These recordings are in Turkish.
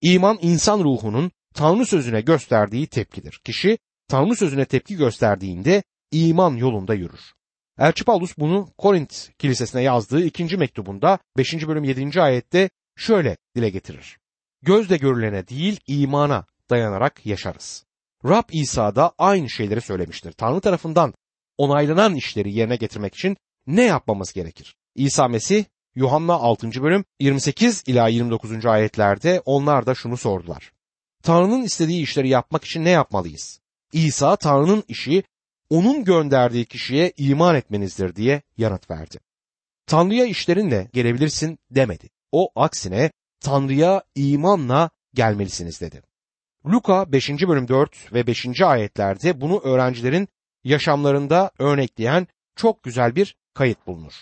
İman insan ruhunun Tanrı sözüne gösterdiği tepkidir. Kişi Tanrı sözüne tepki gösterdiğinde iman yolunda yürür. Elçi Paulus bunu Korint kilisesine yazdığı ikinci mektubunda 5. bölüm 7. ayette şöyle dile getirir. Gözle görülene değil imana dayanarak yaşarız. Rab İsa da aynı şeyleri söylemiştir. Tanrı tarafından onaylanan işleri yerine getirmek için ne yapmamız gerekir? İsa Mesih Yuhanna 6. bölüm 28 ila 29. ayetlerde onlar da şunu sordular. Tanrı'nın istediği işleri yapmak için ne yapmalıyız? İsa Tanrı'nın işi onun gönderdiği kişiye iman etmenizdir diye yanıt verdi. Tanrı'ya işlerinle gelebilirsin demedi. O aksine Tanrı'ya imanla gelmelisiniz dedi. Luka 5. bölüm 4 ve 5. ayetlerde bunu öğrencilerin yaşamlarında örnekleyen çok güzel bir kayıt bulunur.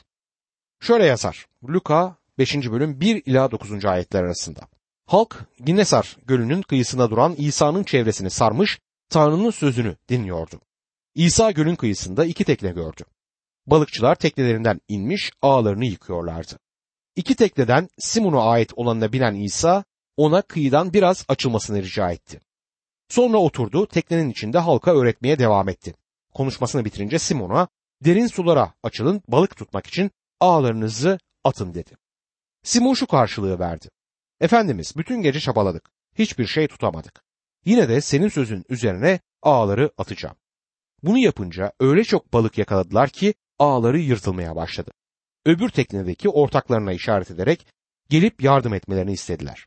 Şöyle yazar. Luka 5. bölüm 1 ila 9. ayetler arasında. Halk Ginnesar gölünün kıyısında duran İsa'nın çevresini sarmış Tanrı'nın sözünü dinliyordu. İsa gölün kıyısında iki tekne gördü. Balıkçılar teknelerinden inmiş ağlarını yıkıyorlardı. İki tekneden Simon'a ait olanına bilen İsa ona kıyıdan biraz açılmasını rica etti. Sonra oturdu teknenin içinde halka öğretmeye devam etti. Konuşmasını bitirince Simon'a derin sulara açılın balık tutmak için ağlarınızı atın dedi. Simon şu karşılığı verdi. Efendimiz bütün gece çabaladık. Hiçbir şey tutamadık. Yine de senin sözün üzerine ağları atacağım. Bunu yapınca öyle çok balık yakaladılar ki ağları yırtılmaya başladı. Öbür teknedeki ortaklarına işaret ederek gelip yardım etmelerini istediler.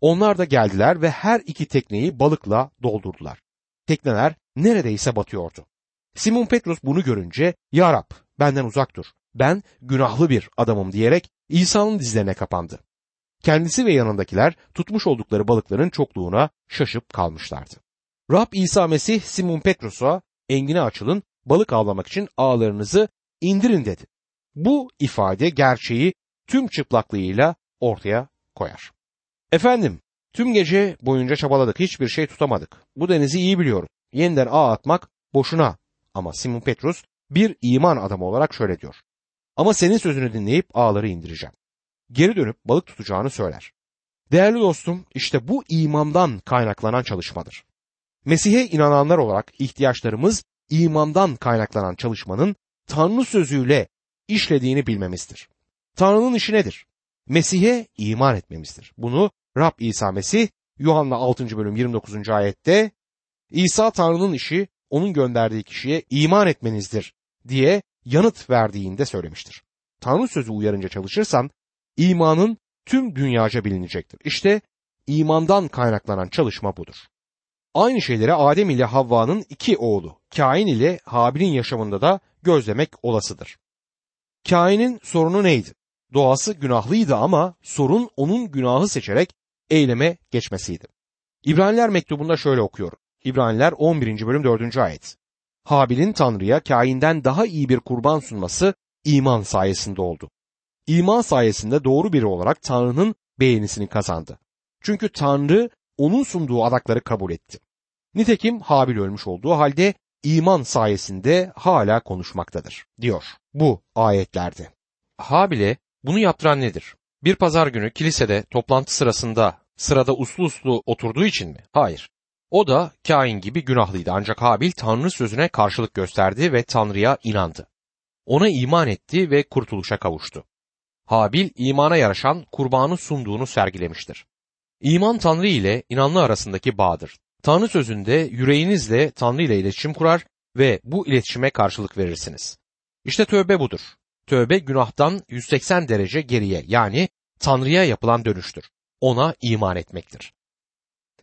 Onlar da geldiler ve her iki tekneyi balıkla doldurdular. Tekneler neredeyse batıyordu. Simon Petrus bunu görünce Ya Rab benden uzak dur. Ben günahlı bir adamım diyerek İsa'nın dizlerine kapandı. Kendisi ve yanındakiler tutmuş oldukları balıkların çokluğuna şaşıp kalmışlardı. Rab İsa Mesih Simon Petrus'a engine açılın balık avlamak için ağlarınızı indirin dedi. Bu ifade gerçeği tüm çıplaklığıyla ortaya koyar. Efendim, tüm gece boyunca çabaladık, hiçbir şey tutamadık. Bu denizi iyi biliyorum. Yeniden ağ atmak boşuna. Ama Simon Petrus bir iman adamı olarak şöyle diyor. Ama senin sözünü dinleyip ağları indireceğim. Geri dönüp balık tutacağını söyler. Değerli dostum, işte bu imandan kaynaklanan çalışmadır. Mesih'e inananlar olarak ihtiyaçlarımız imandan kaynaklanan çalışmanın Tanrı sözüyle işlediğini bilmemizdir. Tanrı'nın işi nedir? Mesih'e iman etmemizdir. Bunu Rab İsa Mesih Yuhanna 6. bölüm 29. ayette İsa Tanrı'nın işi onun gönderdiği kişiye iman etmenizdir diye yanıt verdiğinde söylemiştir. Tanrı sözü uyarınca çalışırsan imanın tüm dünyaca bilinecektir. İşte imandan kaynaklanan çalışma budur. Aynı şeyleri Adem ile Havva'nın iki oğlu Kain ile Habil'in yaşamında da gözlemek olasıdır. Kain'in sorunu neydi? Doğası günahlıydı ama sorun onun günahı seçerek eyleme geçmesiydi. İbraniler mektubunda şöyle okuyor. İbraniler 11. bölüm 4. ayet. Habil'in Tanrı'ya Kain'den daha iyi bir kurban sunması iman sayesinde oldu. İman sayesinde doğru biri olarak Tanrı'nın beğenisini kazandı. Çünkü Tanrı onun sunduğu adakları kabul etti. Nitekim Habil ölmüş olduğu halde iman sayesinde hala konuşmaktadır diyor bu ayetlerde. Habil'e bunu yaptıran nedir? Bir pazar günü kilisede toplantı sırasında sırada uslu uslu oturduğu için mi? Hayır. O da kain gibi günahlıydı ancak Habil Tanrı sözüne karşılık gösterdi ve Tanrı'ya inandı. Ona iman etti ve kurtuluşa kavuştu. Habil imana yaraşan kurbanı sunduğunu sergilemiştir. İman Tanrı ile inanlı arasındaki bağdır. Tanrı sözünde yüreğinizle Tanrı ile iletişim kurar ve bu iletişime karşılık verirsiniz. İşte tövbe budur. Tövbe günahtan 180 derece geriye yani Tanrı'ya yapılan dönüştür. Ona iman etmektir.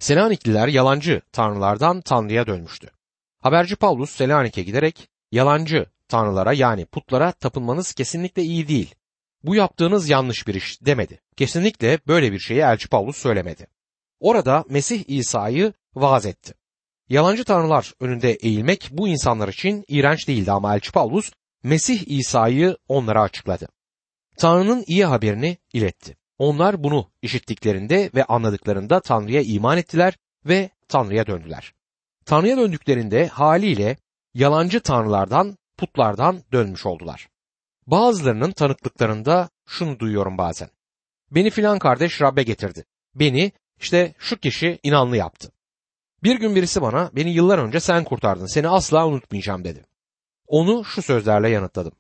Selanikliler yalancı tanrılardan Tanrı'ya dönmüştü. Haberci Paulus Selanik'e giderek yalancı tanrılara yani putlara tapınmanız kesinlikle iyi değil. Bu yaptığınız yanlış bir iş demedi. Kesinlikle böyle bir şeyi Elçi Paulus söylemedi. Orada Mesih İsa'yı vaaz etti. Yalancı tanrılar önünde eğilmek bu insanlar için iğrenç değildi ama Elçi Paulus Mesih İsa'yı onlara açıkladı. Tanrı'nın iyi haberini iletti. Onlar bunu işittiklerinde ve anladıklarında Tanrı'ya iman ettiler ve Tanrı'ya döndüler. Tanrı'ya döndüklerinde haliyle yalancı tanrılardan, putlardan dönmüş oldular. Bazılarının tanıklıklarında şunu duyuyorum bazen. Beni filan kardeş Rab'be getirdi. Beni İşte şu kişi inanlı yaptı. Bir gün birisi bana beni yıllar önce sen kurtardın seni asla unutmayacağım dedi. Onu şu sözlerle yanıtladım.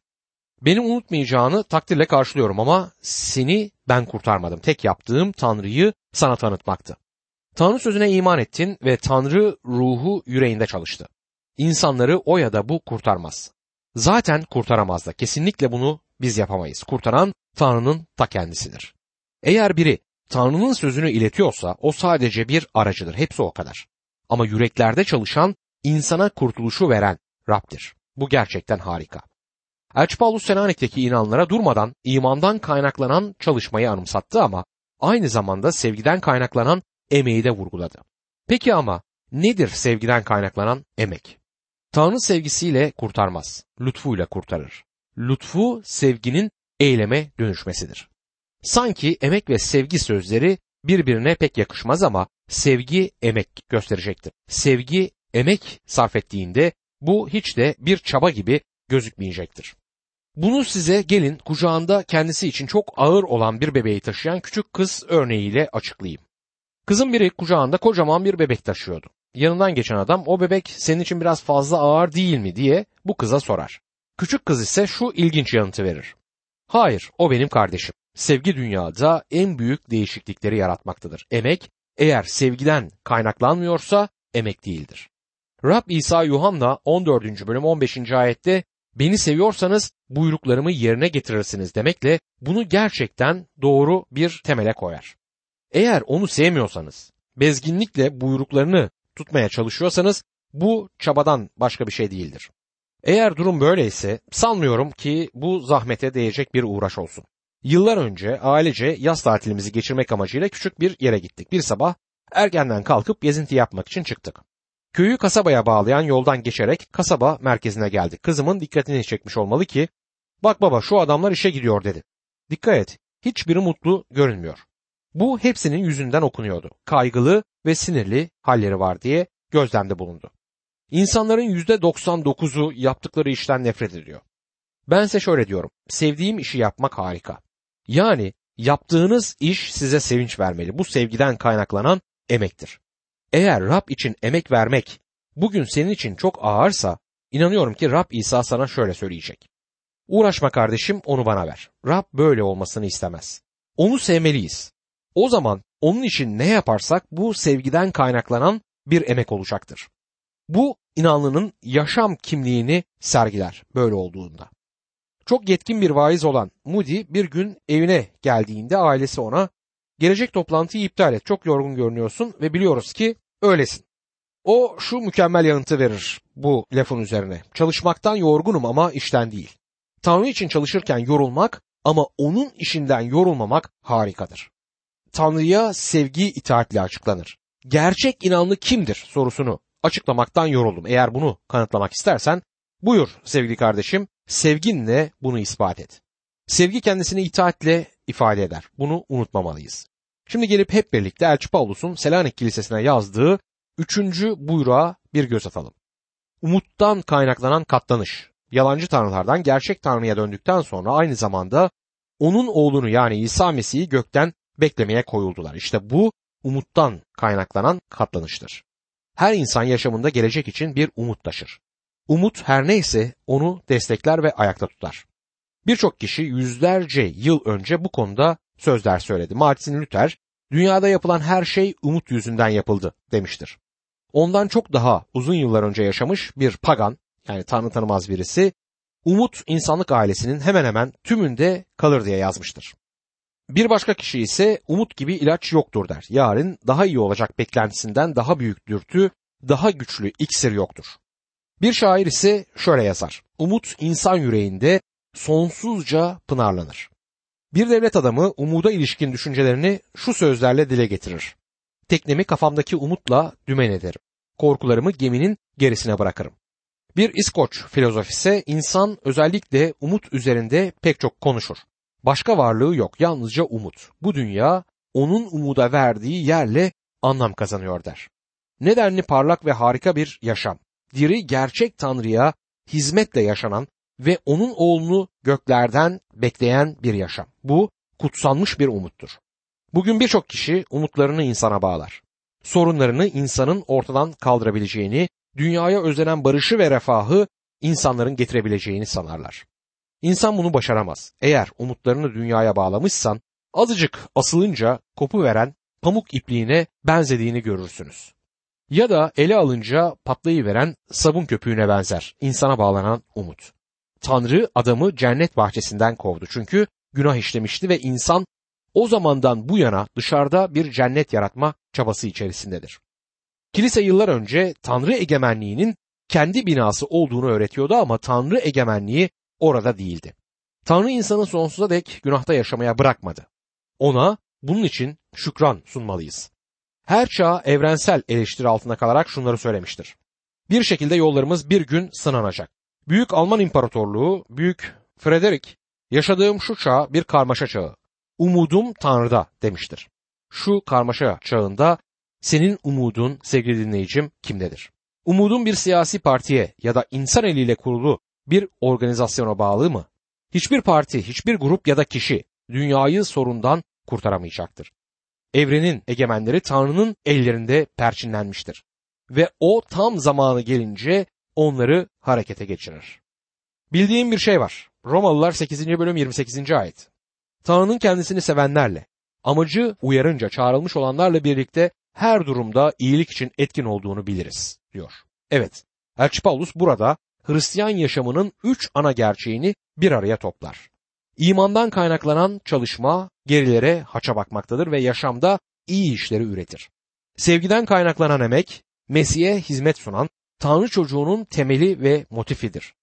Beni unutmayacağını takdirle karşılıyorum ama seni ben kurtarmadım. Tek yaptığım Tanrı'yı sana tanıtmaktı. Tanrı sözüne iman ettin ve Tanrı ruhu yüreğinde çalıştı. İnsanları o ya da bu kurtarmaz. Zaten kurtaramaz da kesinlikle bunu biz yapamayız. Kurtaran Tanrı'nın ta kendisidir. Eğer biri Tanrı'nın sözünü iletiyorsa o sadece bir aracıdır. Hepsi o kadar. Ama yüreklerde çalışan, insana kurtuluşu veren Rab'dir. Bu gerçekten harika. Elçi Paulus Selanik'teki inanlara durmadan imandan kaynaklanan çalışmayı anımsattı ama aynı zamanda sevgiden kaynaklanan emeği de vurguladı. Peki ama nedir sevgiden kaynaklanan emek? Tanrı sevgisiyle kurtarmaz, lütfuyla kurtarır. Lütfu sevginin eyleme dönüşmesidir. Sanki emek ve sevgi sözleri birbirine pek yakışmaz ama sevgi emek gösterecektir. Sevgi emek sarf ettiğinde bu hiç de bir çaba gibi gözükmeyecektir. Bunu size gelin kucağında kendisi için çok ağır olan bir bebeği taşıyan küçük kız örneğiyle açıklayayım. Kızın biri kucağında kocaman bir bebek taşıyordu. Yanından geçen adam o bebek senin için biraz fazla ağır değil mi diye bu kıza sorar. Küçük kız ise şu ilginç yanıtı verir. Hayır, o benim kardeşim. Sevgi dünyada en büyük değişiklikleri yaratmaktadır. Emek eğer sevgiden kaynaklanmıyorsa emek değildir. Rab İsa Yuhanna 14. bölüm 15. ayette beni seviyorsanız buyruklarımı yerine getirirsiniz demekle bunu gerçekten doğru bir temele koyar. Eğer onu sevmiyorsanız, bezginlikle buyruklarını tutmaya çalışıyorsanız bu çabadan başka bir şey değildir. Eğer durum böyleyse sanmıyorum ki bu zahmete değecek bir uğraş olsun. Yıllar önce ailece yaz tatilimizi geçirmek amacıyla küçük bir yere gittik. Bir sabah erkenden kalkıp gezinti yapmak için çıktık. Köyü kasabaya bağlayan yoldan geçerek kasaba merkezine geldik. Kızımın dikkatini çekmiş olmalı ki bak baba şu adamlar işe gidiyor dedi. Dikkat et hiçbiri mutlu görünmüyor. Bu hepsinin yüzünden okunuyordu. Kaygılı ve sinirli halleri var diye gözlemde bulundu. İnsanların yüzde 99'u yaptıkları işten nefret ediyor. Bense şöyle diyorum. Sevdiğim işi yapmak harika. Yani yaptığınız iş size sevinç vermeli. Bu sevgiden kaynaklanan emektir. Eğer Rab için emek vermek bugün senin için çok ağırsa inanıyorum ki Rab İsa sana şöyle söyleyecek. Uğraşma kardeşim onu bana ver. Rab böyle olmasını istemez. Onu sevmeliyiz. O zaman onun için ne yaparsak bu sevgiden kaynaklanan bir emek olacaktır. Bu inanlının yaşam kimliğini sergiler böyle olduğunda. Çok yetkin bir vaiz olan Moody bir gün evine geldiğinde ailesi ona gelecek toplantıyı iptal et çok yorgun görünüyorsun ve biliyoruz ki öylesin. O şu mükemmel yanıtı verir bu lafın üzerine. Çalışmaktan yorgunum ama işten değil. Tanrı için çalışırken yorulmak ama onun işinden yorulmamak harikadır. Tanrı'ya sevgi itaatle açıklanır. Gerçek inanlı kimdir sorusunu açıklamaktan yoruldum. Eğer bunu kanıtlamak istersen buyur sevgili kardeşim sevginle bunu ispat et. Sevgi kendisini itaatle ifade eder. Bunu unutmamalıyız. Şimdi gelip hep birlikte Elçi Paulus'un Selanik Kilisesi'ne yazdığı üçüncü buyruğa bir göz atalım. Umuttan kaynaklanan katlanış. Yalancı tanrılardan gerçek tanrıya döndükten sonra aynı zamanda onun oğlunu yani İsa Mesih'i gökten beklemeye koyuldular. İşte bu umuttan kaynaklanan katlanıştır. Her insan yaşamında gelecek için bir umut taşır. Umut her neyse onu destekler ve ayakta tutar. Birçok kişi yüzlerce yıl önce bu konuda sözler söyledi. Martin Luther, dünyada yapılan her şey umut yüzünden yapıldı demiştir. Ondan çok daha uzun yıllar önce yaşamış bir pagan, yani tanrı tanımaz birisi, umut insanlık ailesinin hemen hemen tümünde kalır diye yazmıştır. Bir başka kişi ise umut gibi ilaç yoktur der. Yarın daha iyi olacak beklentisinden daha büyük dürtü, daha güçlü iksir yoktur. Bir şair ise şöyle yazar. Umut insan yüreğinde sonsuzca pınarlanır. Bir devlet adamı umuda ilişkin düşüncelerini şu sözlerle dile getirir. Teknemi kafamdaki umutla dümen ederim. Korkularımı geminin gerisine bırakırım. Bir İskoç filozof ise insan özellikle umut üzerinde pek çok konuşur. Başka varlığı yok yalnızca umut. Bu dünya onun umuda verdiği yerle anlam kazanıyor der. Nedenli parlak ve harika bir yaşam. Diri gerçek Tanrı'ya hizmetle yaşanan ve onun oğlunu göklerden bekleyen bir yaşam. Bu kutsanmış bir umuttur. Bugün birçok kişi umutlarını insana bağlar. Sorunlarını insanın ortadan kaldırabileceğini, dünyaya özlenen barışı ve refahı insanların getirebileceğini sanarlar. İnsan bunu başaramaz. Eğer umutlarını dünyaya bağlamışsan, azıcık asılınca kopu veren pamuk ipliğine benzediğini görürsünüz. Ya da ele alınca patlayıveren sabun köpüğüne benzer insana bağlanan umut. Tanrı adamı cennet bahçesinden kovdu çünkü günah işlemişti ve insan o zamandan bu yana dışarıda bir cennet yaratma çabası içerisindedir. Kilise yıllar önce Tanrı egemenliğinin kendi binası olduğunu öğretiyordu ama Tanrı egemenliği orada değildi. Tanrı insanı sonsuza dek günahta yaşamaya bırakmadı. Ona bunun için şükran sunmalıyız. Her çağ evrensel eleştiri altında kalarak şunları söylemiştir. Bir şekilde yollarımız bir gün sınanacak. Büyük Alman İmparatorluğu, Büyük Frederick, yaşadığım şu çağ bir karmaşa çağı. Umudum Tanrı'da demiştir. Şu karmaşa çağında senin umudun sevgili dinleyicim kimdedir? Umudun bir siyasi partiye ya da insan eliyle kurulu bir organizasyona bağlı mı? Hiçbir parti, hiçbir grup ya da kişi dünyayı sorundan kurtaramayacaktır. Evrenin egemenleri Tanrı'nın ellerinde perçinlenmiştir ve o tam zamanı gelince onları harekete geçirir. Bildiğim bir şey var. Romalılar 8. bölüm 28. ayet. Tanrı'nın kendisini sevenlerle, amacı uyarınca çağrılmış olanlarla birlikte her durumda iyilik için etkin olduğunu biliriz, diyor. Evet, Elçi Paulus burada Hristiyan yaşamının üç ana gerçeğini bir araya toplar. İmandan kaynaklanan çalışma gerilere haça bakmaktadır ve yaşamda iyi işleri üretir. Sevgiden kaynaklanan emek, Mesih'e hizmet sunan Tanrı çocuğunun temeli ve motifidir.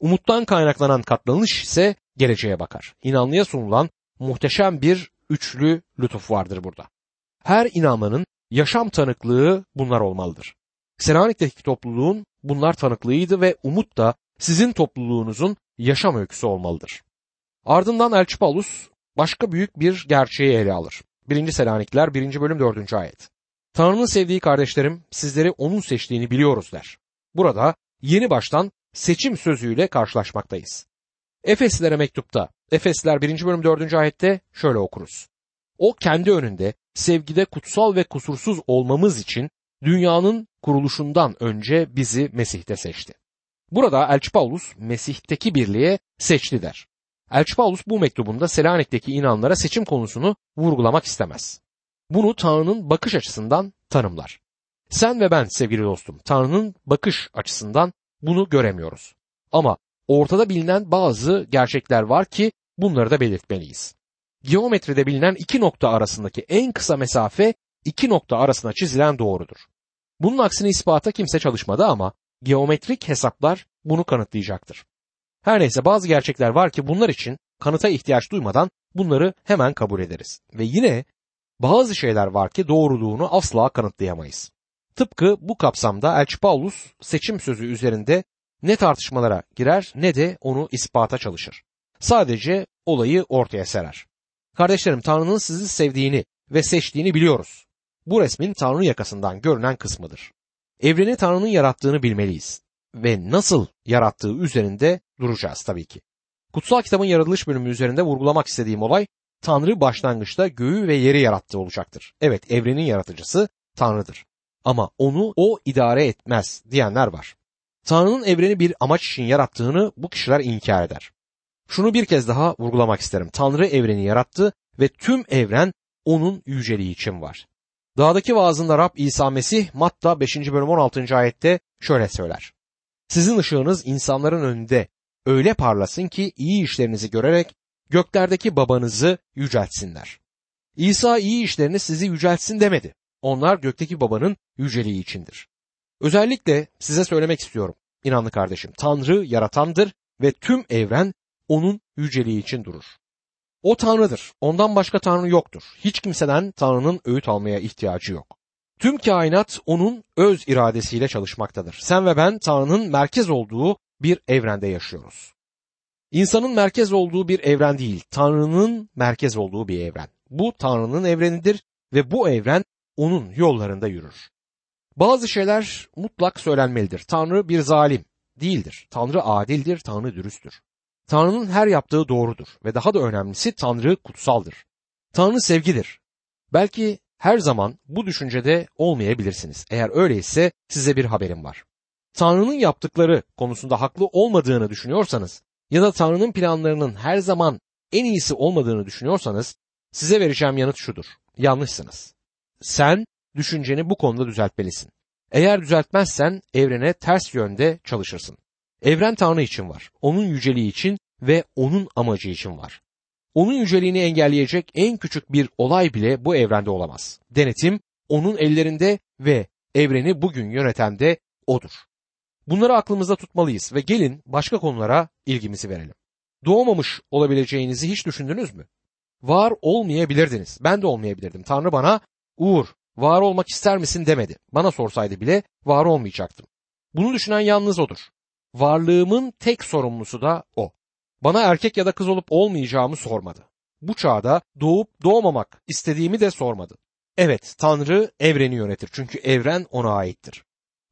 Umuttan kaynaklanan katlanış ise geleceğe bakar. İnanlıya sunulan muhteşem bir üçlü lütuf vardır burada. Her inanmanın yaşam tanıklığı bunlar olmalıdır. Selanik'teki topluluğun bunlar tanıklığıydı ve umut da sizin topluluğunuzun yaşam öyküsü olmalıdır. Ardından Elçi Paulus başka büyük bir gerçeği ele alır. 1. Selanikler 1. bölüm 4. ayet. Tanrı'nın sevdiği kardeşlerim sizleri onun seçtiğini biliyoruz der. Burada yeni baştan seçim sözüyle karşılaşmaktayız. Efeslilere mektupta Efesler 1. bölüm 4. ayette şöyle okuruz. O kendi önünde sevgide kutsal ve kusursuz olmamız için dünyanın kuruluşundan önce bizi Mesih'te seçti. Burada Elçi Paulus Mesih'teki birliğe seçti der. Elçi Paulus bu mektubunda Selanik'teki inanlara seçim konusunu vurgulamak istemez. Bunu Tanrı'nın bakış açısından tanımlar. Sen ve ben sevgili dostum Tanrı'nın bakış açısından bunu göremiyoruz. Ama ortada bilinen bazı gerçekler var ki bunları da belirtmeliyiz. Geometride bilinen iki nokta arasındaki en kısa mesafe iki nokta arasına çizilen doğrudur. Bunun aksini ispata kimse çalışmadı ama geometrik hesaplar bunu kanıtlayacaktır. Her neyse bazı gerçekler var ki bunlar için kanıta ihtiyaç duymadan bunları hemen kabul ederiz. Ve yine bazı şeyler var ki doğruluğunu asla kanıtlayamayız. Tıpkı bu kapsamda Elçi Paulus seçim sözü üzerinde ne tartışmalara girer ne de onu ispata çalışır. Sadece olayı ortaya serer. Kardeşlerim Tanrı'nın sizi sevdiğini ve seçtiğini biliyoruz. Bu resmin Tanrı yakasından görünen kısmıdır. Evreni Tanrı'nın yarattığını bilmeliyiz ve nasıl yarattığı üzerinde duracağız tabii ki. Kutsal kitabın yaratılış bölümü üzerinde vurgulamak istediğim olay Tanrı başlangıçta göğü ve yeri yarattı olacaktır. Evet evrenin yaratıcısı Tanrı'dır. Ama onu o idare etmez diyenler var. Tanrı'nın evreni bir amaç için yarattığını bu kişiler inkar eder. Şunu bir kez daha vurgulamak isterim. Tanrı evreni yarattı ve tüm evren onun yüceliği için var. Dağdaki vaazında Rab İsa Mesih Matta 5. bölüm 16. ayette şöyle söyler. Sizin ışığınız insanların önünde öyle parlasın ki iyi işlerinizi görerek göklerdeki babanızı yüceltsinler. İsa iyi işlerini sizi yüceltsin demedi. Onlar gökteki babanın yüceliği içindir. Özellikle size söylemek istiyorum. İnanlı kardeşim, Tanrı yaratandır ve tüm evren onun yüceliği için durur. O Tanrı'dır. Ondan başka Tanrı yoktur. Hiç kimseden Tanrı'nın öğüt almaya ihtiyacı yok. Tüm kainat onun öz iradesiyle çalışmaktadır. Sen ve ben Tanrı'nın merkez olduğu bir evrende yaşıyoruz. İnsanın merkez olduğu bir evren değil, Tanrı'nın merkez olduğu bir evren. Bu Tanrı'nın evrenidir ve bu evren onun yollarında yürür. Bazı şeyler mutlak söylenmelidir. Tanrı bir zalim değildir. Tanrı adildir, Tanrı dürüsttür. Tanrı'nın her yaptığı doğrudur ve daha da önemlisi Tanrı kutsaldır. Tanrı sevgidir. Belki her zaman bu düşüncede olmayabilirsiniz. Eğer öyleyse size bir haberim var. Tanrı'nın yaptıkları konusunda haklı olmadığını düşünüyorsanız ya da Tanrı'nın planlarının her zaman en iyisi olmadığını düşünüyorsanız size vereceğim yanıt şudur. Yanlışsınız. Sen düşünceni bu konuda düzeltmelisin. Eğer düzeltmezsen evrene ters yönde çalışırsın. Evren Tanrı için var. Onun yüceliği için ve onun amacı için var. Onun yüceliğini engelleyecek en küçük bir olay bile bu evrende olamaz. Denetim onun ellerinde ve evreni bugün yöneten de odur. Bunları aklımızda tutmalıyız ve gelin başka konulara ilgimizi verelim. Doğmamış olabileceğinizi hiç düşündünüz mü? Var olmayabilirdiniz. Ben de olmayabilirdim. Tanrı bana Uğur var olmak ister misin demedi. Bana sorsaydı bile var olmayacaktım. Bunu düşünen yalnız odur. Varlığımın tek sorumlusu da o. Bana erkek ya da kız olup olmayacağımı sormadı. Bu çağda doğup doğmamak istediğimi de sormadı. Evet, Tanrı evreni yönetir çünkü evren ona aittir.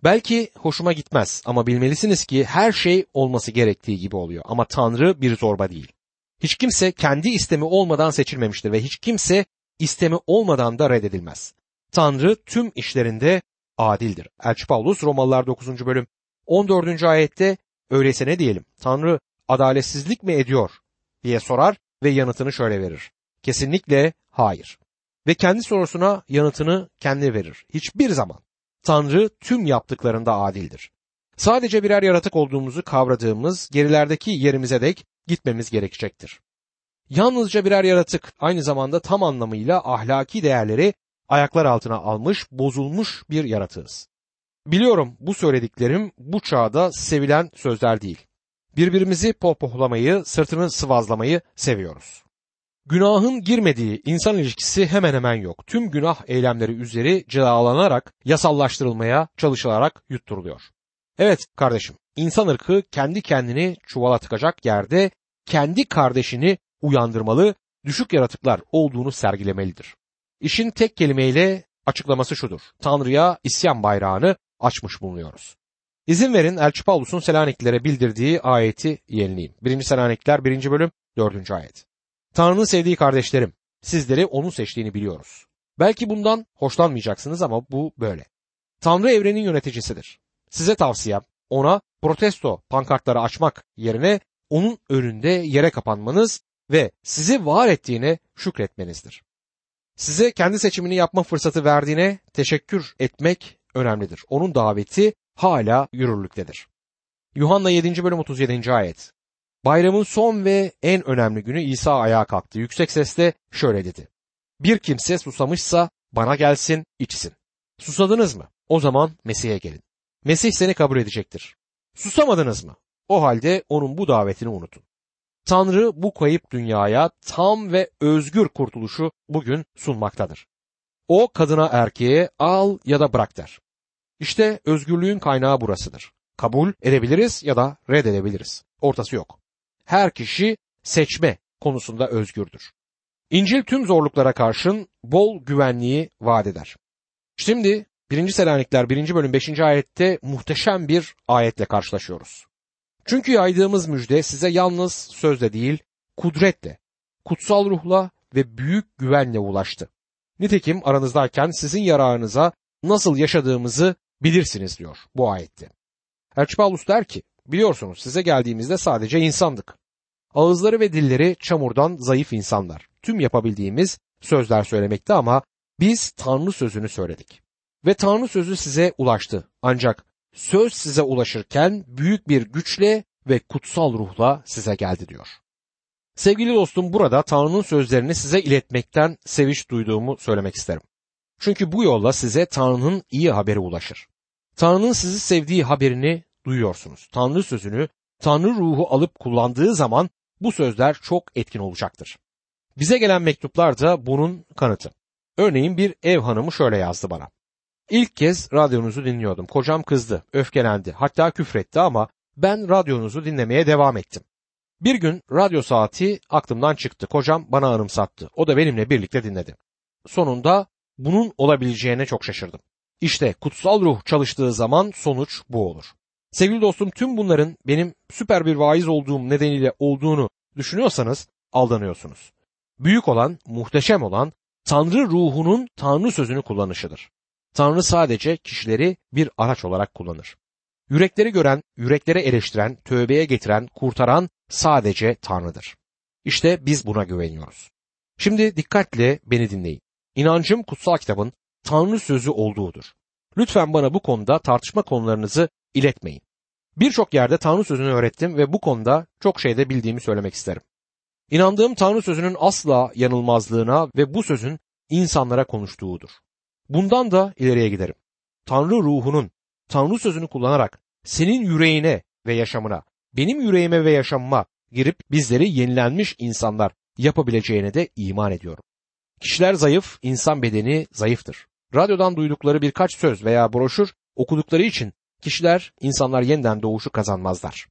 Belki hoşuma gitmez ama bilmelisiniz ki her şey olması gerektiği gibi oluyor ama Tanrı bir zorba değil. Hiç kimse kendi istemi olmadan seçilmemiştir ve hiç kimse istemi olmadan da reddedilmez. Tanrı tüm işlerinde adildir. Elçi Paulus Romalılar 9. bölüm 14. ayette öyleyse ne diyelim? Tanrı adaletsizlik mi ediyor diye sorar ve yanıtını şöyle verir. Kesinlikle hayır. Ve kendi sorusuna yanıtını kendi verir. Hiçbir zaman. Tanrı tüm yaptıklarında adildir. Sadece birer yaratık olduğumuzu kavradığımız gerilerdeki yerimize dek gitmemiz gerekecektir. Yalnızca birer yaratık aynı zamanda tam anlamıyla ahlaki değerleri ayaklar altına almış, bozulmuş bir yaratığız. Biliyorum bu söylediklerim bu çağda sevilen sözler değil. Birbirimizi pohpohlamayı, sırtını sıvazlamayı seviyoruz. Günahın girmediği insan ilişkisi hemen hemen yok. Tüm günah eylemleri üzeri celalanarak, yasallaştırılmaya çalışılarak yutturuluyor. Evet kardeşim, insan ırkı kendi kendini çuvala tıkacak yerde kendi kardeşini uyandırmalı, düşük yaratıklar olduğunu sergilemelidir. İşin tek kelimeyle açıklaması şudur. Tanrı'ya isyan bayrağını açmış bulunuyoruz. İzin verin Elçi Paulus'un Selaniklilere bildirdiği ayeti yenileyim. 1. Selanikliler 1. bölüm 4. ayet. Tanrı'nın sevdiği kardeşlerim, sizleri onun seçtiğini biliyoruz. Belki bundan hoşlanmayacaksınız ama bu böyle. Tanrı evrenin yöneticisidir. Size tavsiyem ona protesto pankartları açmak yerine onun önünde yere kapanmanız ve sizi var ettiğine şükretmenizdir. Size kendi seçimini yapma fırsatı verdiğine teşekkür etmek önemlidir. Onun daveti hala yürürlüktedir. Yuhanna 7. bölüm 37. ayet. Bayramın son ve en önemli günü İsa ayağa kalktı. Yüksek sesle şöyle dedi. Bir kimse susamışsa bana gelsin içsin. Susadınız mı? O zaman Mesih'e gelin. Mesih seni kabul edecektir. Susamadınız mı? O halde onun bu davetini unutun. Tanrı bu kayıp dünyaya tam ve özgür kurtuluşu bugün sunmaktadır. O kadına erkeğe al ya da bırak der. İşte özgürlüğün kaynağı burasıdır. Kabul edebiliriz ya da reddedebiliriz. Ortası yok. Her kişi seçme konusunda özgürdür. İncil tüm zorluklara karşın bol güvenliği vaat eder. Şimdi 1. Selanikler 1. bölüm 5. ayette muhteşem bir ayetle karşılaşıyoruz. Çünkü yaydığımız müjde size yalnız sözle değil, kudretle, kutsal ruhla ve büyük güvenle ulaştı. Nitekim aranızdayken sizin yararınıza nasıl yaşadığımızı bilirsiniz diyor bu ayette. Elçi der ki, biliyorsunuz size geldiğimizde sadece insandık. Ağızları ve dilleri çamurdan zayıf insanlar. Tüm yapabildiğimiz sözler söylemekte ama biz Tanrı sözünü söyledik. Ve Tanrı sözü size ulaştı. Ancak söz size ulaşırken büyük bir güçle ve kutsal ruhla size geldi diyor. Sevgili dostum burada Tanrı'nın sözlerini size iletmekten sevinç duyduğumu söylemek isterim. Çünkü bu yolla size Tanrı'nın iyi haberi ulaşır. Tanrı'nın sizi sevdiği haberini duyuyorsunuz. Tanrı sözünü Tanrı ruhu alıp kullandığı zaman bu sözler çok etkin olacaktır. Bize gelen mektuplar da bunun kanıtı. Örneğin bir ev hanımı şöyle yazdı bana. İlk kez radyonuzu dinliyordum. Kocam kızdı, öfkelendi, hatta küfretti ama ben radyonuzu dinlemeye devam ettim. Bir gün radyo saati aklımdan çıktı. Kocam bana anımsattı. O da benimle birlikte dinledi. Sonunda bunun olabileceğine çok şaşırdım. İşte kutsal ruh çalıştığı zaman sonuç bu olur. Sevgili dostum tüm bunların benim süper bir vaiz olduğum nedeniyle olduğunu düşünüyorsanız aldanıyorsunuz. Büyük olan, muhteşem olan, Tanrı ruhunun Tanrı sözünü kullanışıdır. Tanrı sadece kişileri bir araç olarak kullanır. Yürekleri gören, yürekleri eleştiren, tövbeye getiren, kurtaran sadece Tanrı'dır. İşte biz buna güveniyoruz. Şimdi dikkatle beni dinleyin. İnancım kutsal kitabın Tanrı sözü olduğudur. Lütfen bana bu konuda tartışma konularınızı iletmeyin. Birçok yerde Tanrı sözünü öğrettim ve bu konuda çok şeyde bildiğimi söylemek isterim. İnandığım Tanrı sözünün asla yanılmazlığına ve bu sözün insanlara konuştuğudur. Bundan da ileriye giderim. Tanrı ruhunun Tanrı sözünü kullanarak senin yüreğine ve yaşamına, benim yüreğime ve yaşamıma girip bizleri yenilenmiş insanlar yapabileceğine de iman ediyorum. Kişiler zayıf, insan bedeni zayıftır. Radyodan duydukları birkaç söz veya broşür okudukları için kişiler, insanlar yeniden doğuşu kazanmazlar.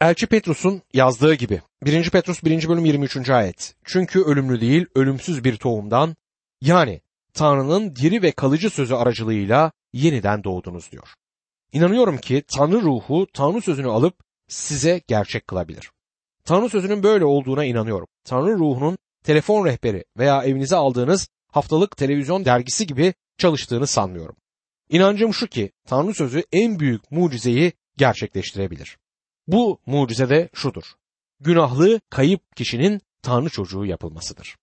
Elçi Petrus'un yazdığı gibi 1. Petrus 1. bölüm 23. ayet. Çünkü ölümlü değil ölümsüz bir tohumdan yani Tanrı'nın diri ve kalıcı sözü aracılığıyla yeniden doğdunuz diyor. İnanıyorum ki Tanrı ruhu Tanrı sözünü alıp size gerçek kılabilir. Tanrı sözünün böyle olduğuna inanıyorum. Tanrı ruhunun telefon rehberi veya evinize aldığınız haftalık televizyon dergisi gibi çalıştığını sanmıyorum. İnancım şu ki Tanrı sözü en büyük mucizeyi gerçekleştirebilir. Bu mucize de şudur. Günahlı, kayıp kişinin Tanrı çocuğu yapılmasıdır.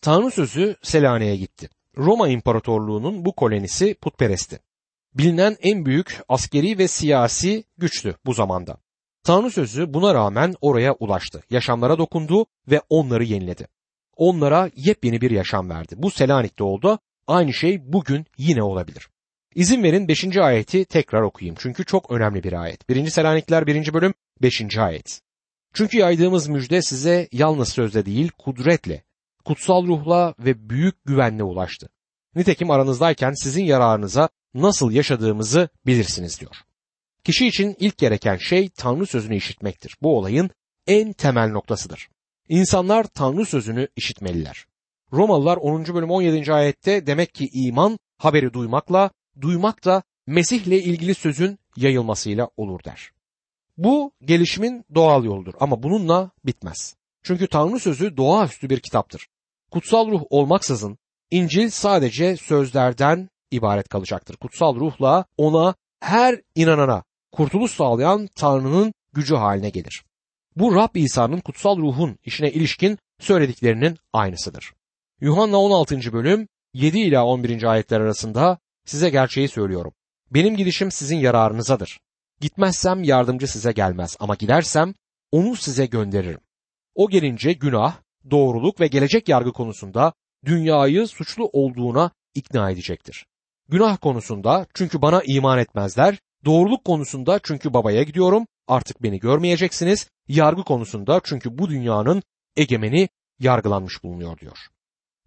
Tanrı sözü Selanik'e gitti. Roma İmparatorluğu'nun bu kolonisi putperestti. Bilinen en büyük askeri ve siyasi güçtü bu zamanda. Tanrı sözü buna rağmen oraya ulaştı. Yaşamlara dokundu ve onları yeniledi. Onlara yepyeni bir yaşam verdi. Bu Selanik'te oldu. Aynı şey bugün yine olabilir. İzin verin 5. ayeti tekrar okuyayım çünkü çok önemli bir ayet. 1. Selanikler 1. bölüm 5. ayet. Çünkü yaydığımız müjde size yalnız sözle değil kudretle, kutsal ruhla ve büyük güvenle ulaştı. Nitekim aranızdayken sizin yararınıza nasıl yaşadığımızı bilirsiniz diyor. Kişi için ilk gereken şey Tanrı sözünü işitmektir. Bu olayın en temel noktasıdır. İnsanlar Tanrı sözünü işitmeliler. Romalılar 10. bölüm 17. ayette demek ki iman haberi duymakla, duymak da Mesih'le ilgili sözün yayılmasıyla olur der. Bu gelişimin doğal yoludur ama bununla bitmez. Çünkü Tanrı sözü doğaüstü bir kitaptır. Kutsal ruh olmaksızın İncil sadece sözlerden ibaret kalacaktır. Kutsal ruhla ona her inanana kurtuluş sağlayan Tanrı'nın gücü haline gelir. Bu Rab İsa'nın kutsal ruhun işine ilişkin söylediklerinin aynısıdır. Yuhanna 16. bölüm 7 ila 11. ayetler arasında size gerçeği söylüyorum. Benim gidişim sizin yararınızadır. Gitmezsem yardımcı size gelmez ama gidersem onu size gönderirim. O gelince günah, doğruluk ve gelecek yargı konusunda dünyayı suçlu olduğuna ikna edecektir. Günah konusunda çünkü bana iman etmezler, doğruluk konusunda çünkü babaya gidiyorum, artık beni görmeyeceksiniz, yargı konusunda çünkü bu dünyanın egemeni yargılanmış bulunuyor diyor.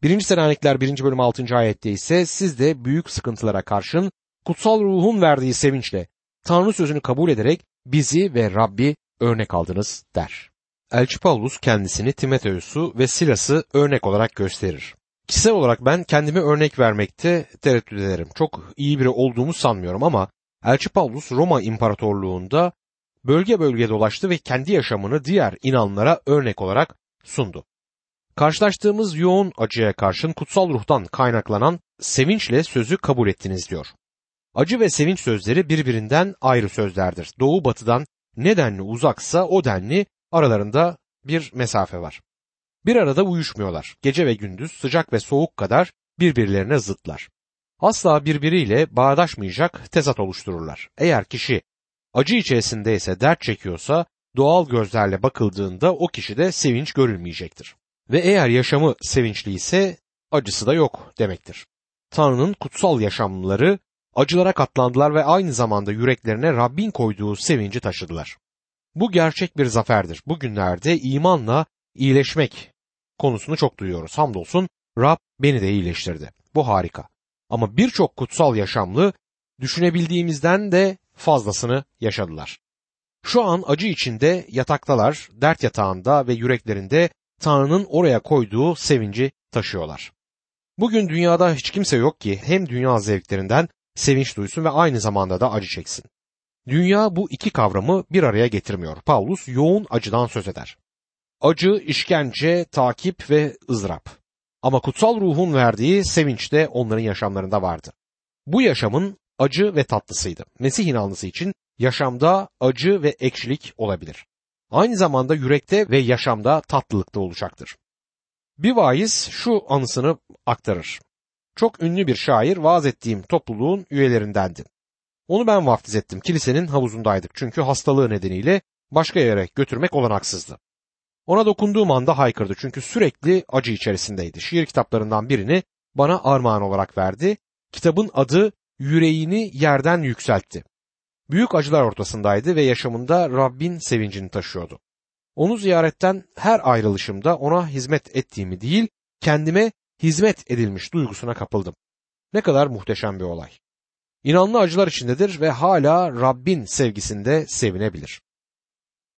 1. Selanikler 1. bölüm 6. ayette ise siz de büyük sıkıntılara karşın kutsal ruhun verdiği sevinçle Tanrı sözünü kabul ederek bizi ve Rabbi örnek aldınız der. Elçi Paulus kendisini Timoteus'u ve Silas'ı örnek olarak gösterir. Kişisel olarak ben kendimi örnek vermekte tereddüt ederim. Çok iyi biri olduğumu sanmıyorum ama Elçi Paulus Roma İmparatorluğu'nda bölge bölge dolaştı ve kendi yaşamını diğer inanlara örnek olarak sundu. Karşılaştığımız yoğun acıya karşın kutsal ruhtan kaynaklanan sevinçle sözü kabul ettiniz diyor. Acı ve sevinç sözleri birbirinden ayrı sözlerdir. Doğu batıdan ne denli uzaksa o denli aralarında bir mesafe var. Bir arada uyuşmuyorlar. Gece ve gündüz sıcak ve soğuk kadar birbirlerine zıtlar. Asla birbiriyle bağdaşmayacak tezat oluştururlar. Eğer kişi acı içerisindeyse dert çekiyorsa doğal gözlerle bakıldığında o kişide sevinç görülmeyecektir. Ve eğer yaşamı sevinçli ise acısı da yok demektir. Tanrı'nın kutsal yaşamları acılara katlandılar ve aynı zamanda yüreklerine Rabbin koyduğu sevinci taşıdılar. Bu gerçek bir zaferdir. Bugünlerde imanla iyileşmek konusunu çok duyuyoruz. Hamdolsun Rab beni de iyileştirdi. Bu harika. Ama birçok kutsal yaşamlı düşünebildiğimizden de fazlasını yaşadılar. Şu an acı içinde yataktalar, dert yatağında ve yüreklerinde Tanrı'nın oraya koyduğu sevinci taşıyorlar. Bugün dünyada hiç kimse yok ki hem dünya zevklerinden sevinç duysun ve aynı zamanda da acı çeksin. Dünya bu iki kavramı bir araya getirmiyor. Paulus yoğun acıdan söz eder. Acı, işkence, takip ve ızdırap. Ama kutsal ruhun verdiği sevinç de onların yaşamlarında vardı. Bu yaşamın acı ve tatlısıydı. Mesih inanlısı için yaşamda acı ve ekşilik olabilir. Aynı zamanda yürekte ve yaşamda tatlılık da olacaktır. Bir vaiz şu anısını aktarır. Çok ünlü bir şair vaaz ettiğim topluluğun üyelerindendi. Onu ben vaftiz ettim. Kilisenin havuzundaydık. Çünkü hastalığı nedeniyle başka yere götürmek olanaksızdı. Ona dokunduğum anda haykırdı çünkü sürekli acı içerisindeydi. Şiir kitaplarından birini bana armağan olarak verdi. Kitabın adı Yüreğini Yerden Yükseltti. Büyük acılar ortasındaydı ve yaşamında Rabbin sevincini taşıyordu. Onu ziyaretten her ayrılışımda ona hizmet ettiğimi değil, kendime hizmet edilmiş duygusuna kapıldım. Ne kadar muhteşem bir olay. İnanlı acılar içindedir ve hala Rabbin sevgisinde sevinebilir.